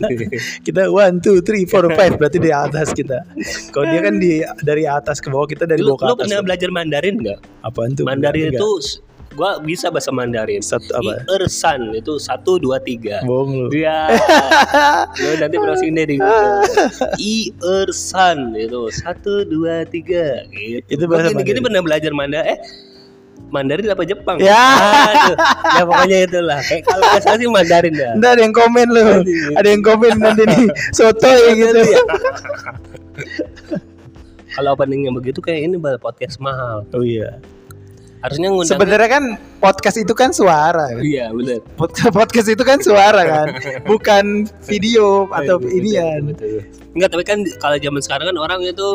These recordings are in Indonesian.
kita one two three four five berarti di atas kita. Kalau dia kan di dari atas ke bawah kita dari lu, bawah ke lu atas. pernah belajar Mandarin nggak? Apaan tuh? Mandarin itu gua bisa bahasa Mandarin. Satu apa? Ersan itu satu dua tiga. bohong lu. Iya. Lu nanti browsing deh di Google. I Ersan itu satu dua tiga. Gitu. Itu bahasa Mandarin. pernah belajar Mandarin. Eh Mandarin apa Jepang? Ya. Aduh. ya pokoknya itulah. Kayak kalau nggak salah sih Mandarin dah. Ntar ada yang komen lu. Ada yang komen nanti nih soto ya gitu. Kalau openingnya begitu kayak ini bal podcast mahal. Oh iya. Harusnya ngundang. Sebenarnya kan podcast itu kan suara. Iya benar. Pod- Podcast itu kan suara kan, bukan video atau Betul, inian. betul. Enggak, tapi kan kalau zaman sekarang kan orang itu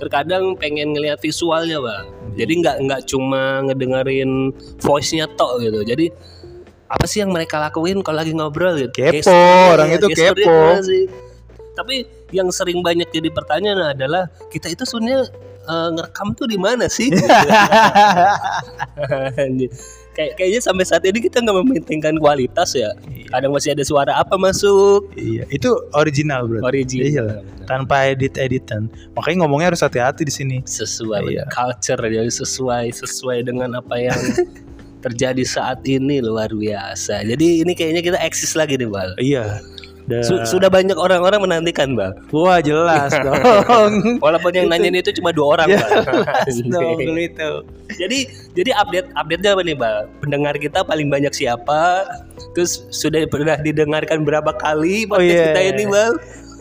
terkadang pengen ngelihat visualnya, Bang. Jadi nggak nggak cuma ngedengerin voice-nya tok gitu. Jadi apa sih yang mereka lakuin kalau lagi ngobrol gitu? Kepo, Gesturnya, orang itu kepo. sih? Tapi yang sering banyak jadi pertanyaan adalah kita itu sebenarnya eh, ngerekam tuh di mana sih? Kayak kayaknya sampai saat ini kita nggak mementingkan kualitas ya. Kadang masih ada suara apa masuk. Iya, itu original bro. Original. Iya, tanpa edit-editan. Makanya ngomongnya harus hati-hati di sini. sesuai Iya. culture jadi sesuai sesuai dengan apa yang terjadi saat ini luar biasa. Jadi ini kayaknya kita eksis lagi nih, Bal. Iya. Su- sudah banyak orang-orang menantikan, Bal. Wah jelas dong. Walaupun yang nanyain itu cuma dua orang, Bal. Jelas dong itu. jadi jadi update update-nya apa nih, Bal? Pendengar kita paling banyak siapa? Terus sudah pernah didengarkan berapa kali Oh, podcast iya. kita ini, Bal?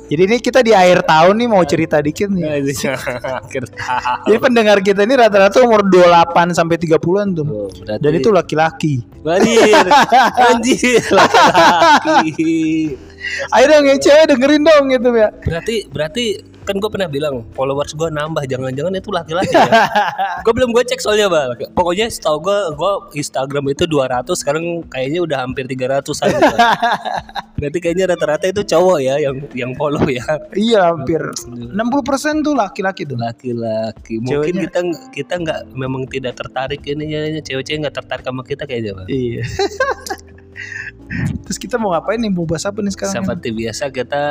Jadi ini kita di akhir tahun nih mau cerita dikit nih. Akhir tahun. Jadi pendengar kita ini rata-rata umur 28 sampai 30-an tuh. Oh, Dan itu laki-laki. Anjir, anjir, laki-laki. Ayo dong yang cewek dengerin dong gitu ya. Berarti, berarti kan gue pernah bilang followers gue nambah, jangan-jangan itu laki-laki ya. gue belum gue cek soalnya bal. Pokoknya setahu gue, gue Instagram itu 200, sekarang kayaknya udah hampir 300 an. Gitu. Berarti kayaknya rata-rata itu cowok ya yang yang follow ya. Iya hampir 60% tuh laki-laki tuh. Laki-laki. Mungkin Ceweknya- kita kita nggak memang tidak tertarik ini ya cewek-cewek nggak tertarik sama kita kayaknya bal. Iya. Terus kita mau ngapain nih? Mau bahas apa nih sekarang? Seperti biasa kita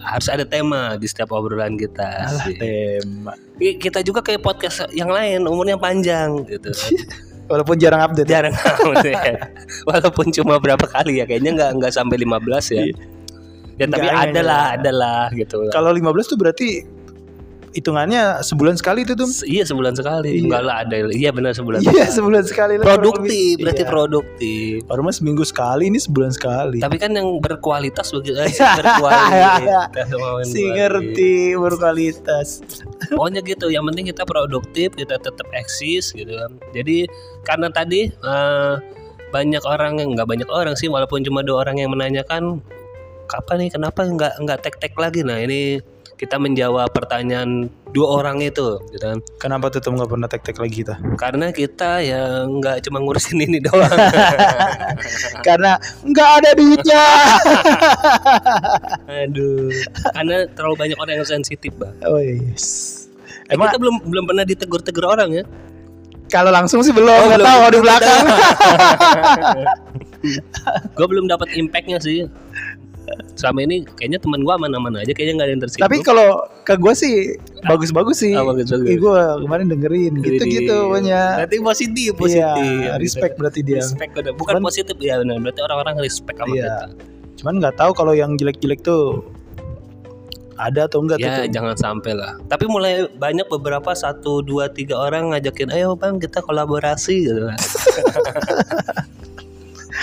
harus ada tema di setiap obrolan kita. Alah, sih. tema. Kita juga kayak podcast yang lain umurnya panjang gitu. Walaupun jarang update. ya. Jarang ya. Walaupun cuma berapa kali ya kayaknya nggak nggak sampai 15 ya. Iya. Ya tapi ada lah, ada lah gitu. Kalau 15 tuh berarti hitungannya sebulan sekali itu tuh. Iya sebulan sekali. Iya. Enggak lah ada. Iya benar sebulan. Iya sekali. sebulan sekali lah. Produktif, Iya. berarti produktif. Baru mah seminggu sekali ini sebulan sekali. Tapi kan yang berkualitas begitu eh, berkualitas. Si ngerti berkualitas. Pokoknya gitu, yang penting kita produktif, kita tetap eksis gitu kan. Jadi karena tadi eh, banyak orang yang nggak banyak orang sih, walaupun cuma dua orang yang menanyakan kapan nih, kenapa nggak nggak tek-tek lagi? Nah ini kita menjawab pertanyaan dua orang itu, gitu kan. Kenapa tetap nggak pernah tek-tek lagi kita? Karena kita ya nggak cuma ngurusin ini doang. Karena nggak ada duitnya. Aduh, karena terlalu banyak orang yang sensitif, bang. oh yes. Eh, Emang kita belum belum pernah ditegur-tegur orang ya. kalau langsung sih belum, Oh, nggak tahu kalau di belakang. gue belum dapat impactnya sih selama ini kayaknya teman gue aman-aman aja kayaknya nggak ada yang tersinggung Tapi kalau ke gue sih bagus-bagus sih. Oh, bagus-bagus. gue kemarin dengerin gitu-gitu pokoknya. berarti positif positif Iya, respect berarti dia. respect udah bukan Cuman- positif ya benar berarti orang-orang respect sama Iya. kita Cuman nggak tahu kalau yang jelek-jelek tuh ada atau enggak ya tuh. jangan sampai lah tapi mulai banyak beberapa satu dua tiga orang ngajakin ayo bang kita kolaborasi gitu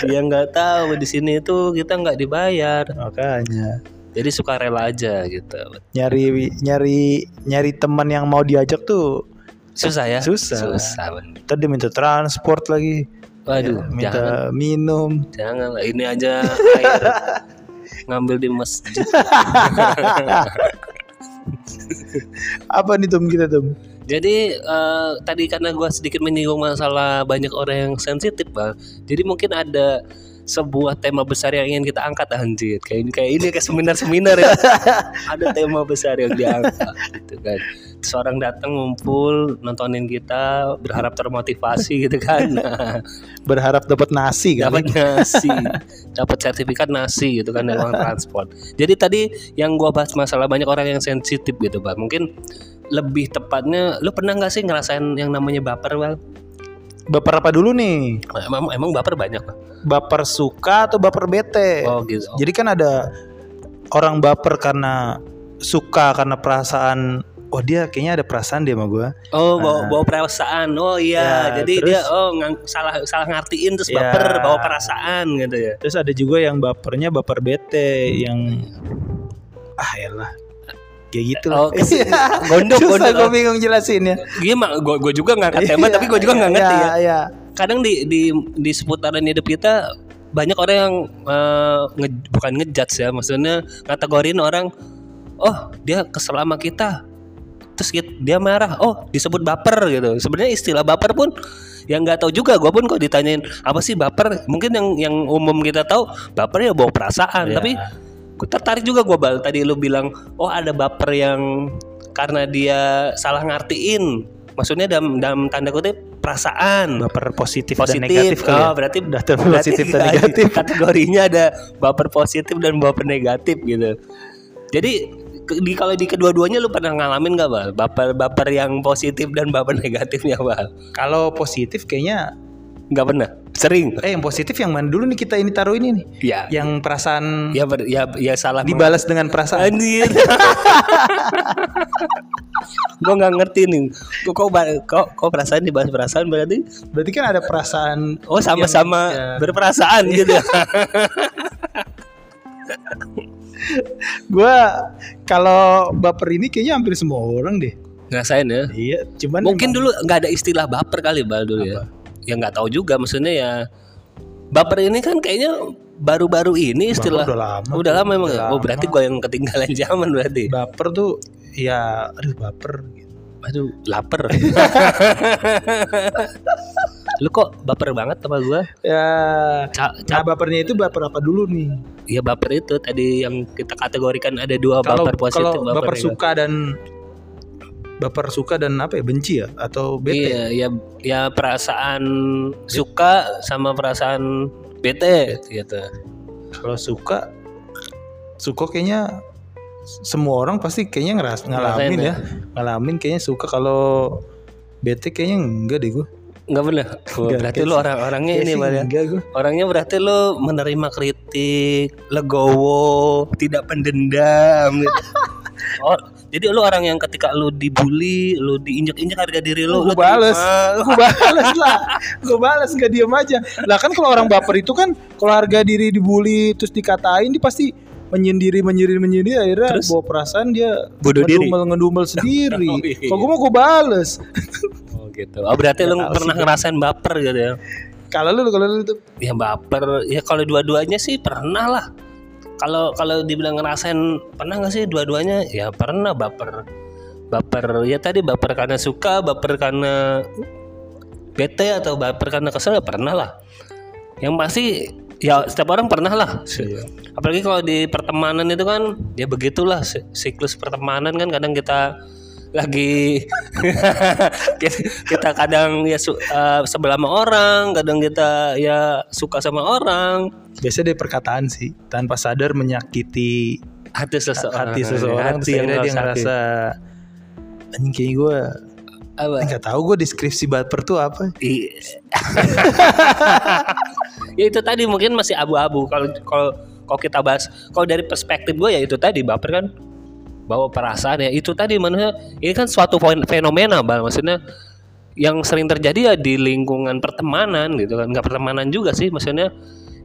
ya nggak tahu di sini itu kita nggak dibayar Makanya jadi suka rela aja gitu nyari nyari nyari teman yang mau diajak tuh susah ya Susah. susah bener. tadi minta transport lagi. waduh Ya, minta jangan minum. Jangan lah, ini aja air ngambil di masjid. Apa nih Tum kita Tum? Jadi eh, tadi karena gua sedikit menyinggung masalah banyak orang yang sensitif bang, jadi mungkin ada sebuah tema besar yang ingin kita angkat. Anjir kayak ini kayak ini kayak seminar-seminar ya. Ada tema besar yang diangkat gitu kan. Seorang datang ngumpul nontonin kita berharap termotivasi gitu kan. Nah, Berharap dapat nasi kan. dapat nasi dapat sertifikat nasi gitu kan dari uang transport. Jadi tadi yang gua bahas masalah banyak orang yang sensitif gitu bang mungkin lebih tepatnya lu pernah nggak sih ngerasain yang namanya baper bang Baper apa dulu nih? emang emang baper banyak Baper suka atau baper bete? oh gitu Jadi kan ada orang baper karena suka karena perasaan oh dia kayaknya ada perasaan dia sama gua. Oh, bawa, bawa perasaan. Oh iya, Ya, jadi terus- dia oh ngang- salah salah ngartiin terus Ya. baper bawa perasaan gitu ya. Terus ada juga yang bapernya baper bete yang ah elah kayak gitu Oh, lah. kes- gondok, Susah gondok. gue bingung jelasinnya. Gimana? Gue gue juga ngangkat tema tapi gue juga nggak ngerti ya. Iya. Kadang di di di seputaran hidup kita banyak orang yang eh, nge- bukan ngejudge ya, maksudnya kategorin orang oh dia kesel sama kita terus dia marah oh disebut baper gitu sebenarnya istilah baper pun yang nggak tahu juga gue pun kok ditanyain apa sih baper mungkin yang yang umum kita tahu baper ya bawa perasaan Iya. tapi tertarik juga gue bal. Tadi lu bilang oh ada baper yang karena dia salah ngartiin. Maksudnya dalam dalam tanda kutip perasaan. Baper positif, positif. dan negatif kali oh, ya. berarti Udah positif dan negatif. kategorinya ada baper positif dan baper negatif gitu. Jadi di kalau di kedua-duanya lu pernah ngalamin gak bal? Baper baper yang positif dan baper negatifnya bal? Kalau positif kayaknya nggak pernah sering eh yang positif yang mana dulu nih kita ini taruh ini nih. ya Yang perasaan ya ber- ya ya salah dibalas dengan perasaan. Anjir. gue nggak ngerti nih. Kok kok kok, kok perasaan dibahas perasaan berarti? Berarti kan ada perasaan Oh sama-sama ya. berperasaan gitu. ya. gua kalau baper ini kayaknya hampir semua orang deh. Ngerasain ya. Iya, cuman Mungkin emang- dulu nggak ada istilah baper kali bal dulu ya. Ya nggak tahu juga maksudnya ya. Baper ini kan kayaknya baru-baru ini istilah. udah lama. Udah lama emang. ya? Udah Oh berarti gue yang ketinggalan zaman berarti. baper tuh ya aduh baper gitu. Aduh lapar. Lu kok baper banget sama gue? Ya Ca- nah bapernya itu baper apa dulu nih? Ya baper itu tadi yang kita kategorikan ada dua Kalau baper positif, kalau baper negatif. suka dan baper suka dan apa ya benci ya atau bete? Iya, ya ya perasaan suka sama perasaan bete gitu. Kalau suka suka kayaknya semua orang pasti kayaknya ngeras ngalamin Ngerasain ya. Ngalamin kayaknya suka kalau bete kayaknya enggak deh gue. Enggak bener. Oh, Enggak, berarti kayak lu orang-orangnya Kayak ini Bal, ya. Orangnya berarti lu menerima kritik, legowo, tidak pendendam gitu. Oh, jadi lu orang yang ketika lu dibully, lu diinjak-injak harga diri lu, lu gue bales, gue bales lah, gue bales nggak diem aja. Lah kan kalau orang baper itu kan kalau harga diri dibully terus dikatain dia pasti menyendiri menyendiri menyendiri akhirnya Terus? bawa perasaan dia Bunuh diri? ngedumel ngedumel sendiri. Oh, iya. Kalau gue mau gue bales. Oh gitu. Oh berarti lu Nggak tahu pernah sih. ngerasain baper gitu ya. Kalau lu kalau lu tuh Ya baper, ya kalau dua-duanya sih pernah lah. Kalau kalau dibilang ngerasain pernah nggak sih dua-duanya? Ya pernah baper. Baper ya tadi baper karena suka, baper karena bete atau baper karena kesel ya pernah lah. Yang pasti ya setiap orang pernah lah. Apalagi kalau di pertemanan itu kan ya begitulah si- siklus pertemanan kan kadang kita lagi kita, kadang ya su- eh, sebelah sama orang, kadang kita ya suka sama orang, biasanya dari perkataan sih tanpa sadar menyakiti hati seseorang, hati seseorang hati akhirnya dia ngerasa- anjing kayak gue apa? nggak tahu gue deskripsi baper tuh apa. Ya itu tadi mungkin masih abu-abu. Kalau kalau kalau kita bahas kalau dari perspektif gue ya itu tadi baper kan bawa perasaan ya. Itu tadi manusia ini kan suatu fen- fenomena bang. Maksudnya yang sering terjadi ya di lingkungan pertemanan gitu kan. Nggak pertemanan juga sih maksudnya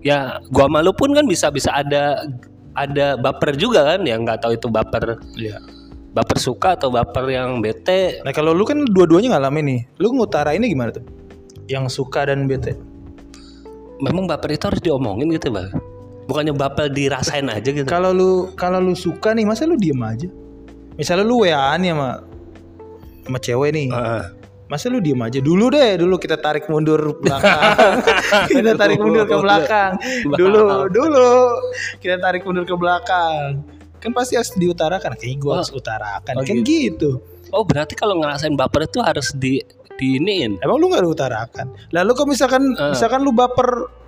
ya gua malu pun kan bisa bisa ada ada baper juga kan. Yang nggak tahu itu baper Iya. baper suka atau baper yang bete. Nah kalau lu kan dua-duanya ngalamin nih, lu ngutara ini gimana tuh? Yang suka dan bete. memang baper itu harus diomongin gitu bang bukannya baper dirasain aja gitu Kalau lu kalau lu suka nih, masa lu diem aja? Misalnya lu WA-an ya sama sama cewek nih. Heeh. Masa lu diem aja dulu deh, dulu kita tarik mundur belakang. kita tarik mundur ke belakang. Dulu, dulu kita tarik mundur ke belakang. Kan pasti harus diutarakan, kayak gue harus utarakan. Oh, kan gitu. Oh berarti kalau ngerasain baper itu harus di diiniin. Emang lu gak diutarakan? Lalu kok misalkan Eh. misalkan lu baper Bap,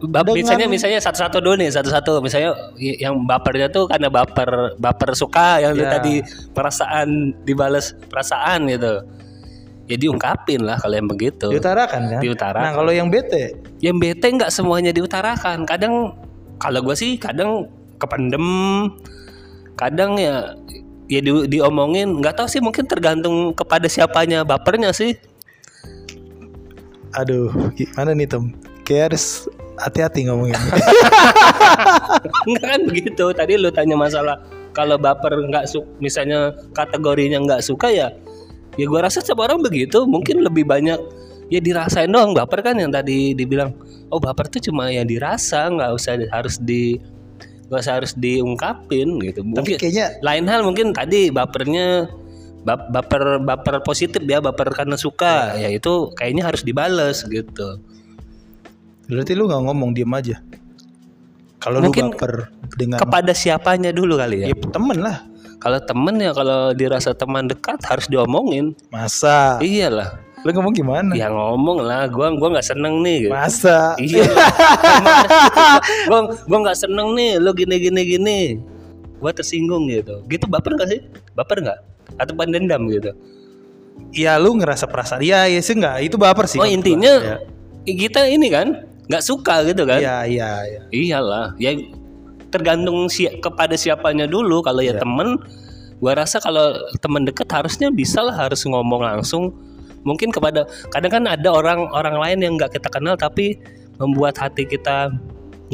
Dengan- misalnya misalnya satu-satu dulu nih satu-satu misalnya yang bapernya tuh karena baper baper suka yang Ya. tadi perasaan dibales perasaan gitu ya diungkapin lah kalau yang begitu diutarakan kan? Diutarakan. Nah, kalau yang bete yang bete nggak semuanya diutarakan kadang kalau gue sih kadang kependem kadang ya ya di, diomongin nggak tahu sih mungkin tergantung kepada siapanya bapernya sih aduh, gimana nih, Tom? Kayak harus hati-hati ngomongin. Enggak kan begitu. Tadi lu tanya masalah kalau baper nggak su misalnya kategorinya nggak suka ya ya gua rasa setiap orang begitu. Mungkin lebih banyak ya dirasain doang. Baper kan yang tadi dibilang. Oh baper tuh cuma yang dirasa nggak usah harus di nggak usah harus diungkapin gitu. Tapi mungkin kayaknya lain hal mungkin tadi bapernya bap- baper baper positif ya baper karena suka. Ya itu kayaknya harus dibales gitu berarti lu nggak ngomong diem aja. Kalau lu baper dengan kepada siapanya dulu kali ya ya temen lah. Kalau temen ya kalau dirasa teman dekat harus diomongin. Masa? Iyalah. Lu ngomong gimana? Ya ngomong lah, gua gua nggak seneng nih. Gitu. Masa? Iya. gua gua nggak seneng nih, lo gini gini gini. Gua tersinggung gitu. Gitu baper gak sih? Baper nggak? Atau pendendam gitu? Ya lu ngerasa perasaan. Iya, iya sih enggak. Itu baper sih. Oh intinya gua. Ya. kita ini kan nggak suka gitu kan? Iya, iya, iya. Iyalah, ya tergantung si kepada siapanya dulu. Kalau ya Iya. temen, gua rasa kalau temen deket harusnya bisa lah harus ngomong langsung. Mungkin kepada kadang kan ada orang orang lain yang nggak kita kenal tapi membuat hati kita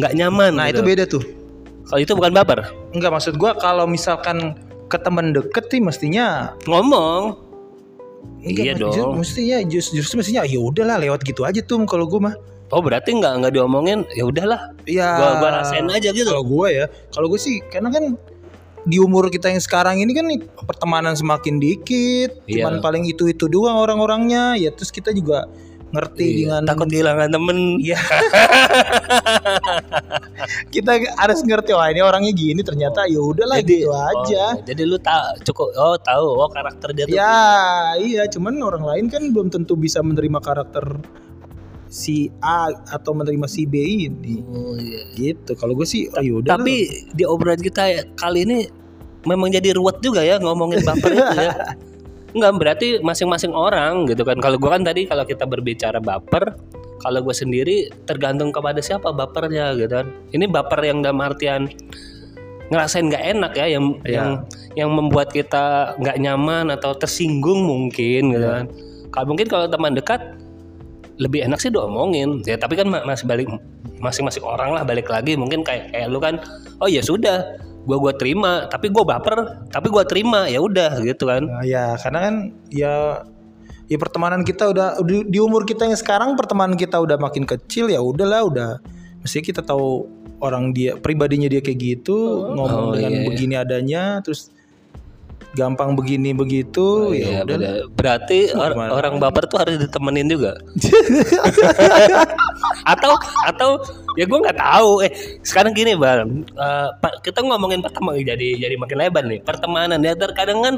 nggak nyaman. Nah, gitu. itu beda tuh. Kalau itu bukan baper, Enggak maksud gua kalau misalkan ke temen deket sih mestinya ngomong. enggak, Iya dong. Mestinya just, justru mestinya ya udahlah lewat gitu aja tuh kalau gua mah. Oh berarti nggak nggak diomongin, ya udahlah. Iya. Gua gua rasain aja gitu. Kalau gua ya, kalau gue sih karena kan di umur kita yang sekarang ini kan pertemanan semakin dikit, Iya. cuman paling itu-itu doang orang-orangnya, ya terus kita juga ngerti Iya, dengan takut kehilangan temen. Iya. kita harus ngerti wah ini orangnya gini ternyata ya udahlah gitu oh, aja. jadi lu tak cukup oh tahu oh karakter dia tuh Ya, iya, cuman orang lain kan belum tentu bisa menerima karakter si A atau menerima si B ini. Oh, iya. Gitu. Kalau gue sih, oh yaudah. Tapi di obrolan kita kali ini memang jadi ruwet juga ya ngomongin baper itu ya. Enggak berarti masing-masing orang gitu kan. Kalau gua kan tadi kalau kita berbicara baper, kalau gue sendiri tergantung kepada siapa bapernya gitu kan. Ini baper yang dalam artian ngerasain nggak enak ya yang Iya. yang yang membuat kita nggak nyaman atau tersinggung mungkin gitu kan. Kalau mungkin kalau teman dekat lebih enak sih diomongin. Ya tapi kan ma- masih balik masing-masing orang lah balik lagi. Mungkin kayak kayak lu kan oh ya sudah gua gua terima. Tapi gua baper tapi gua terima. Ya udah gitu kan. Nah, ya karena kan ya ya pertemanan kita udah di, di umur kita yang sekarang pertemanan kita udah makin kecil ya udahlah udah. Mesti kita tahu orang dia pribadinya dia kayak gitu ngomong Oh, dengan iya, iya. begini adanya terus gampang begini begitu ya Iya, udah berarti or- gimana? orang baper tuh harus ditemenin juga? Atau atau ya gua nggak tahu. Eh sekarang gini bang Eh, Pak, kita ngomongin pertemanan jadi jadi makin lebar nih. Pertemanan. Ya terkadang kan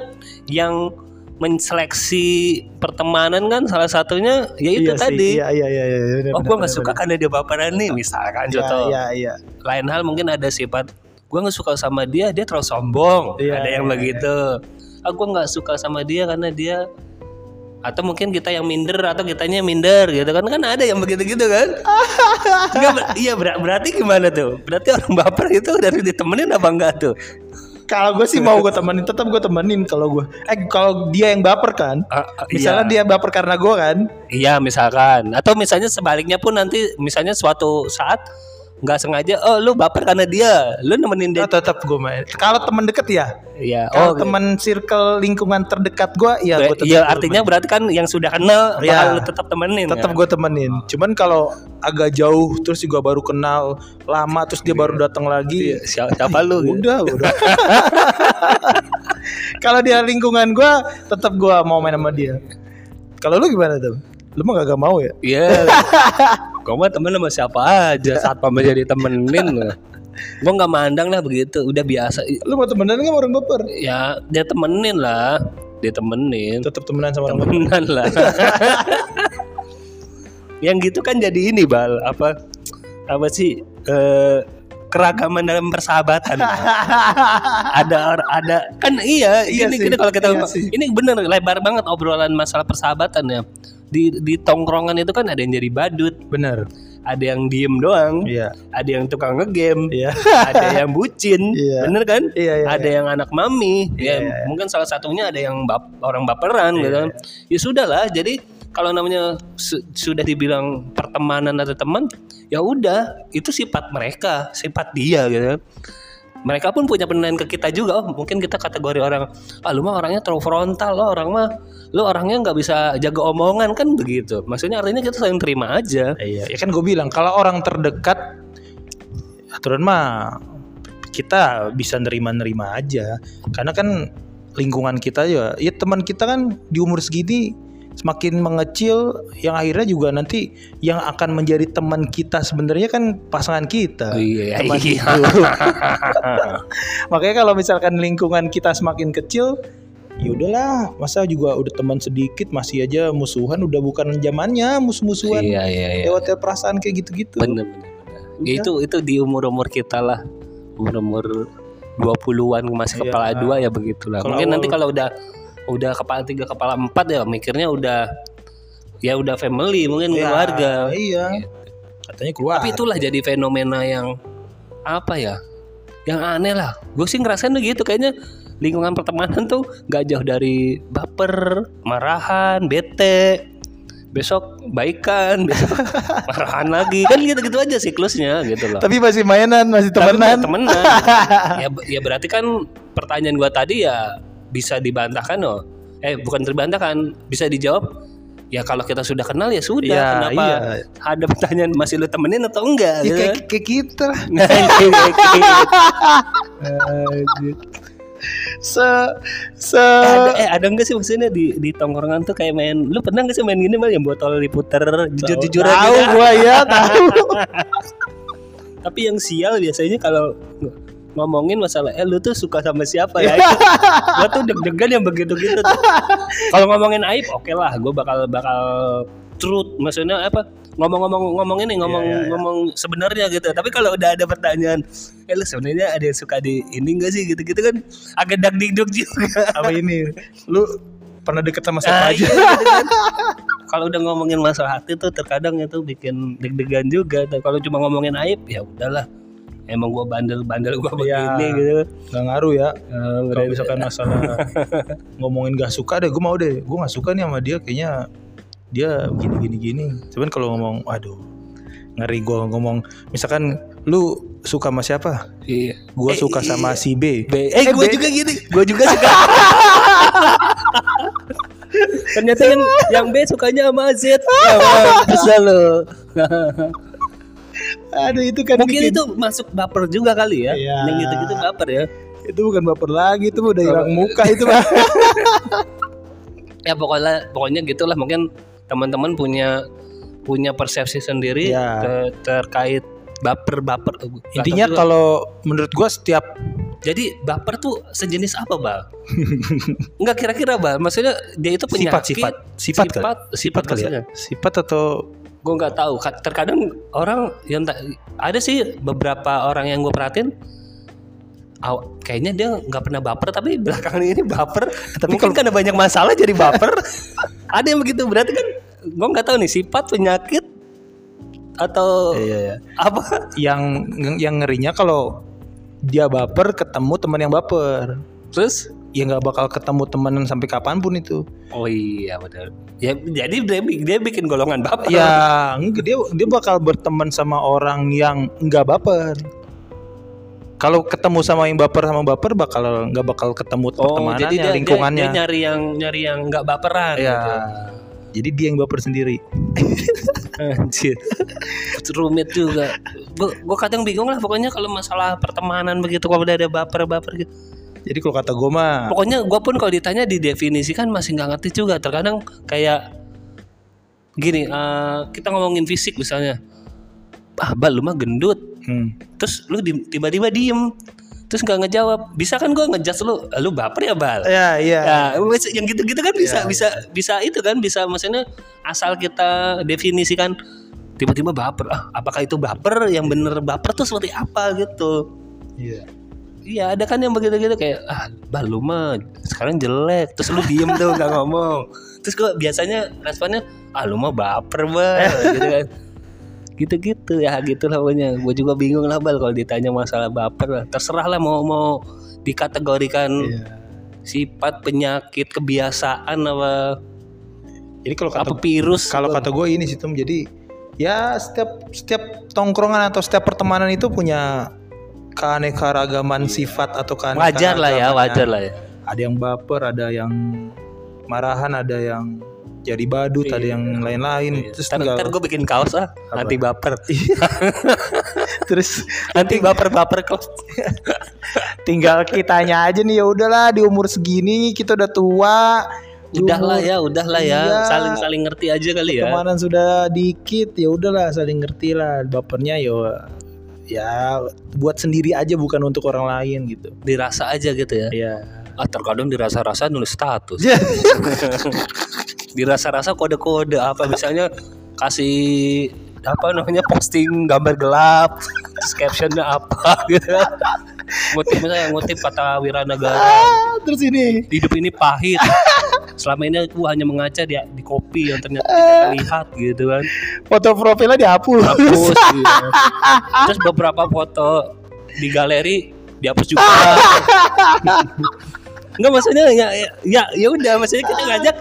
yang menseleksi pertemanan kan salah satunya ya itu Iya sih, tadi. iya iya iya, iya bener, oh gue nggak suka bener. karena dia baperan nih misalkan Iya, contoh. iya iya. Lain hal mungkin ada sifat gue nggak suka sama dia dia terlalu sombong. Iya, ada yang iya, begitu ah gue nggak suka sama dia karena dia atau mungkin kita yang minder atau kitanya minder gitu kan. Kan ada yang begitu gitu kan. Nggak, ber- iya ber- berarti gimana tuh? Berarti orang baper itu dari ditemenin apa enggak tuh? Kalau gue sih mau gue temenin tetap gue temenin kalau gue eh kalau dia yang baper kan? Ah, ah, misalnya iya. dia baper karena gue kan? Iya misalkan. Atau misalnya sebaliknya pun nanti misalnya suatu saat nggak sengaja oh lu baper karena dia. Lu nemenin dia. Ya tetap gue main. Kalau teman deket ya? Iya kalau oh teman circle lingkungan terdekat gue ya gue tetap Iya gua artinya berarti kan yang sudah kenal Iya. bakal lu tetap temenin tetap ya? gue temenin. Cuman kalau agak jauh terus juga baru kenal lama terus dia baru datang lagi. Iya, siapa, siapa lu gitu? udah udah. Kalau dia lingkungan gue tetap gue mau main sama dia. Kalau lu gimana tuh? Lu mah gak mau ya? Iya. Gue mah temen sama siapa aja saat pamit jadi temenin. Gue nggak mandang lah begitu, udah biasa. Lu mau temenan gak sama orang baper? Ya dia temenin lah, dia temenin, Tetap temenan sama orang baper. temenan lah. Yang gitu kan jadi ini bal apa apa sih eh, keragaman dalam persahabatan. ada ada kan iya, Iya ini sih, kita kalau kita iya ini bener lebar banget obrolan masalah persahabatan ya. Di di tongkrongan itu kan ada yang jadi badut, Bener. ada yang diem doang, Iya. ada yang tukang ngegame, Iya. ada yang bucin, Iya. bener kan? Iya, iya, ada yang anak mami, Iya, ya iya. mungkin salah satunya ada yang bap- orang baperan gitu. kan. Ya sudahlah, jadi kalau namanya su- sudah dibilang pertemanan atau teman, ya udah itu sifat mereka, sifat dia gitu. Mereka pun punya penilaian ke kita juga. Oh, mungkin kita kategori orang, ah lu mah orangnya terlalu frontal, lo orang mah lu orangnya nggak bisa jaga omongan kan begitu. Maksudnya artinya kita saling terima aja. Iya, ya kan gue bilang kalau orang terdekat aturan mah kita bisa nerima-nerima aja. Karena kan lingkungan kita ya, ya teman kita kan di umur segini semakin mengecil yang akhirnya juga nanti yang akan menjadi teman kita sebenarnya kan pasangan kita. Iya, Teman iya. hidup. Makanya kalau misalkan lingkungan kita semakin kecil ya udahlah masa juga udah teman sedikit masih aja musuhan udah bukan zamannya musuh-musuhan Iya, iya, iya. lewat perasaan kayak gitu-gitu. bener bener, bener. Ya, itu itu di umur umur kita lah umur umur 20-an masih Iya. kepala dua ya begitulah Kalau mungkin awal- nanti kalau udah udah kepala tiga kepala empat ya mikirnya udah ya udah family mungkin Ya, keluarga Iya. Katanya keluar. tapi itulah jadi fenomena yang apa ya yang aneh lah gue sih ngerasain gitu kayaknya lingkungan pertemanan tuh gak jauh dari baper marahan bete besok baikan besok marahan lagi kan gitu-gitu aja siklusnya gitu loh Tapi masih mainan, masih Tapi temenan. temenan ya, ya berarti kan pertanyaan gua tadi ya bisa dibantahkan loh eh bukan terbantahkan bisa dijawab ya kalau kita sudah kenal ya sudah Ya, kenapa iya. ada pertanyaan masih lu temenin atau enggak Ya, gitu kayak, kita. Nah, kayak gitu. Se se Eh, ada, eh ada enggak sih maksudnya di di tongkrongan tuh kayak main lu pernah enggak sih main gini mal yang botol diputer jujur-jujuran tahu gitu? gua ya, tahu. Tapi yang sial biasanya kalau ngomongin masalah eh lu tuh suka sama siapa ya? gua tuh deg-degan yang begitu gitu. Kalau ngomongin aib oke lah, gua bakal bakal truth maksudnya apa? Ngomong-ngomong ngomong ini ngomong Iya, iya, iya. ngomong sebenarnya gitu. Tapi kalau udah ada pertanyaan, eh lu sebenarnya ada yang suka di ini enggak sih gitu-gitu kan agak dagdikduk juga. Apa ini? Lu pernah deket sama siapa Ah, aja? iya, gitu kan. Kalau udah ngomongin masalah hati tuh terkadang itu bikin deg-degan juga. Dan Kalau cuma ngomongin aib ya udahlah. Emang gua bandel-bandel gua Iya. begini gitu. Gak ngaruh ya. Eh, Kalau misalkan masalah ngomongin gak suka deh, gue mau deh. Gue gak suka nih sama dia, kayaknya dia gini gini gini. Cuman kalau ngomong, waduh, ngeri gue ngomong. Misalkan lu suka sama siapa? Iya. Gue Eh, suka sama si B. B. Eh, gue B. juga gini. Gue juga suka. Ternyata yang yang B sukanya sama Z. Ya, bisa lo. Aduh itu kan Mungkin bikin- itu masuk baper juga kali ya. Iya. Yang gitu-gitu baper ya. itu bukan baper lagi, itu udah hilang muka itu mah. Ya pokoknya pokoknya gitulah mungkin teman-teman punya punya persepsi sendiri Ya. te- terkait baper-baper. Intinya kalau menurut gue setiap jadi baper tuh sejenis apa, Bal? Enggak kira-kira, Bal. Maksudnya dia itu penyakit sifat sifat sifat kali. sifat, sifat kali ya. Sifat atau gue nggak tahu. Ka- terkadang orang yang tak- ada sih beberapa orang yang gue perhatiin aw- kayaknya dia nggak pernah baper tapi belakangan ini baper. Tapi mungkin karena banyak masalah jadi baper. Ada yang begitu. Berarti kan gue nggak tahu nih sifat penyakit atau Iya, iya. apa? Yang yang ngerinya kalau dia baper ketemu teman yang baper. terus Ya nggak bakal ketemu temenan sampai kapan pun itu. oh iya benar ya jadi dia, dia bikin golongan baper Ya enggak dia dia bakal berteman sama orang yang nggak baper. Kalau ketemu sama yang baper sama baper bakal nggak bakal ketemu oh pertemanannya, jadi dia, dia, lingkungannya. dia nyari yang nyari yang nggak baperan ya. gitu. Jadi dia yang baper sendiri. Anjir. Rumit juga. Gue kadang bingung lah pokoknya kalau masalah pertemanan begitu kalau udah ada baper-baper gitu. Jadi kalau kata gue mah Pokoknya gue pun kalau ditanya didefinisikan masih nggak ngerti juga. Terkadang kayak gini eh, kita ngomongin fisik misalnya. Ah bal lu mah gendut. Hmm. terus lu di- tiba-tiba diem. Terus nggak ngejawab. Bisa kan gue ngejudge lu "Ah, lu baper ya bal? Ya, iya. Ya, wes- yang gitu-gitu kan bisa bisa bisa itu kan bisa maksudnya asal kita definisikan tiba-tiba baper. Ah apakah itu baper? Yang bener baper tuh seperti apa gitu. Iya. Iya ada kan yang begitu-gitu kayak ah bah lu mah sekarang jelek. Terus lu diem tuh nggak ngomong. Terus gua biasanya responnya ah lu mah baper bal. Gitu kan. Gitu-gitu ya gitu lah pokoknya. Gue juga bingung lah bal kalau ditanya masalah baper lah. Terserah lah mau mau dikategorikan Iya. sifat penyakit kebiasaan apa Jadi kalau kata apa virus. kalau kata gue ini sih Tum, jadi ya setiap setiap tongkrongan atau setiap pertemanan itu punya keanekaragaman sifat atau keanekaragaman. wajar lah ya wajar lah ya. Ada yang baper, ada yang marahan, ada yang jadi badut, ada yang lain-lain. Terus Ntar, tinggal ntar gue bikin kaos ah. Anti baper. Terus anti baper baper kok. Tinggal kitanya aja nih ya udahlah di umur segini kita udah tua. udahlah ya udahlah ya. Iya. saling saling ngerti aja kali ya. Pertemanan sudah dikit ya udahlah saling ngerti lah. Bapernya yo ya buat sendiri aja bukan untuk orang lain gitu. dirasa aja gitu ya? Ya. ah terkadang dirasa-rasa nulis status. Dirasa-rasa kode-kode apa misalnya kasih apa namanya posting gambar gelap terus captionnya apa gitu. Ngutip misalnya ngutip kata Wiranagara. Ah, terus ini? Hidup ini pahit selama ini aku hanya mengaca di, di kopi yang ternyata tidak terlihat gitu kan foto profilnya dihapus. hapus gitu. terus beberapa foto di galeri dihapus juga Enggak maksudnya ya ya ya, ya udah maksudnya kita ngajak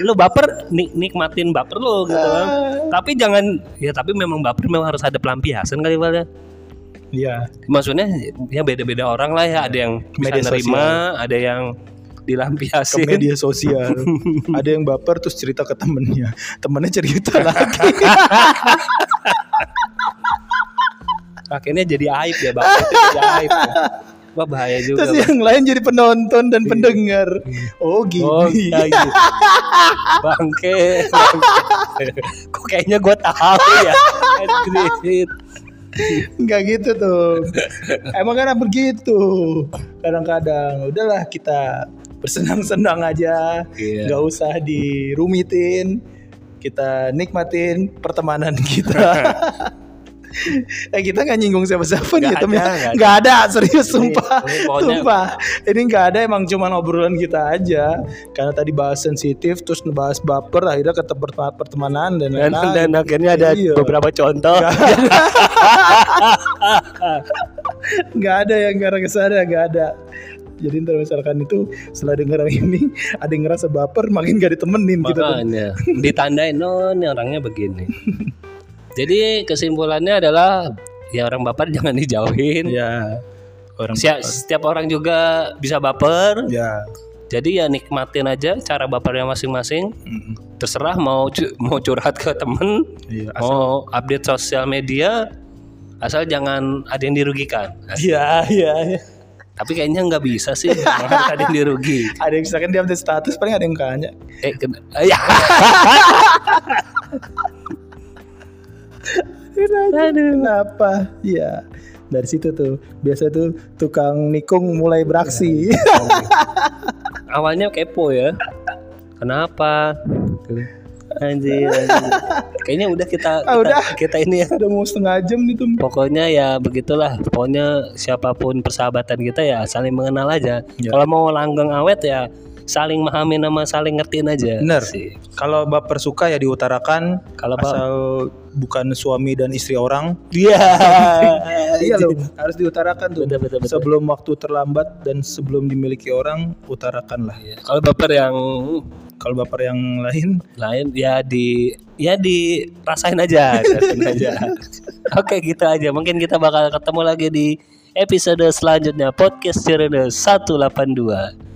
lu baper nik nikmatin baper lu gitu kan. Tapi jangan ya tapi memang baper memang harus ada pelampiasan kali ya. Iya. Maksudnya ya beda-beda orang lah ya, ada yang bisa Media nerima, ada yang Ke dilampiasin. media sosial. Ada yang baper terus cerita ke temennya. Temennya cerita lagi. Akhirnya jadi aib ya, baper itu jadi aib. Ya. Wah bahaya juga. terus Bal. yang lain jadi penonton dan pendengar. Oh gini. Oh, iya, gitu. Bangke. bangke. Kok kayaknya gue tahu ya. Enggak gitu tuh. Emang kan begitu. Kadang-kadang udahlah kita bersenang-senang aja. Iya. Nggak usah dirumitin. Kita nikmatin pertemanan kita. eh kita nggak nyinggung siapa-siapa nih Nggak Tem, ya. ada, nggak ada. Serius sumpah ini pokoknya- sumpah ini nggak ada emang cuma obrolan kita aja karena tadi bahas sensitif terus ngebahas baper akhirnya ke pertemanan dan Dan, lain-lain. dan akhirnya ada Iya. beberapa contoh. nggak ada yang gara ke sana nggak ada jadi ntar misalkan itu setelah denger ini ada yang ngerasa baper makin gak ditemenin gitu. Makanya ditandain no ini orangnya begini. Jadi kesimpulannya adalah ya orang baper jangan dijauhin. ya orang Sia- setiap orang juga bisa baper. ya Jadi ya nikmatin aja cara bapernya masing-masing. Mm, Terserah mau cu- mau curhat ke temen, iya mau update sosial media, asal jangan ada yang dirugikan. iya iya iya. Tapi kayaknya nggak bisa sih, ada yang dirugi. ada yang misalkan dia update status paling ada yang tanya. Eh, ken- ya. kenapa? Ya dari situ tuh. Biasa tuh tukang nikung mulai beraksi. Awalnya kepo ya. Kenapa anjir, anjir. kayaknya udah kita Ah, kita, udah. kita ini ya. Udah mau setengah jam nih tuh pokoknya ya begitulah. Pokoknya siapa pun persahabatan kita ya saling mengenal aja. Ya. kalau mau langgeng awet ya saling memahami nama saling ngertiin aja. Bener. sih kalau baper suka ya diutarakan kalau asal bukan suami dan istri orang. Iya. Iya loh harus diutarakan tuh. Betul betul betul. Sebelum waktu terlambat dan sebelum dimiliki orang utarakanlah. Iya. kalau baper yang kalau baper yang lain? Lain ya di ya dirasain aja rasain aja. Oke gitu aja. Mungkin kita bakal ketemu lagi di episode selanjutnya. Podcast Cirene 182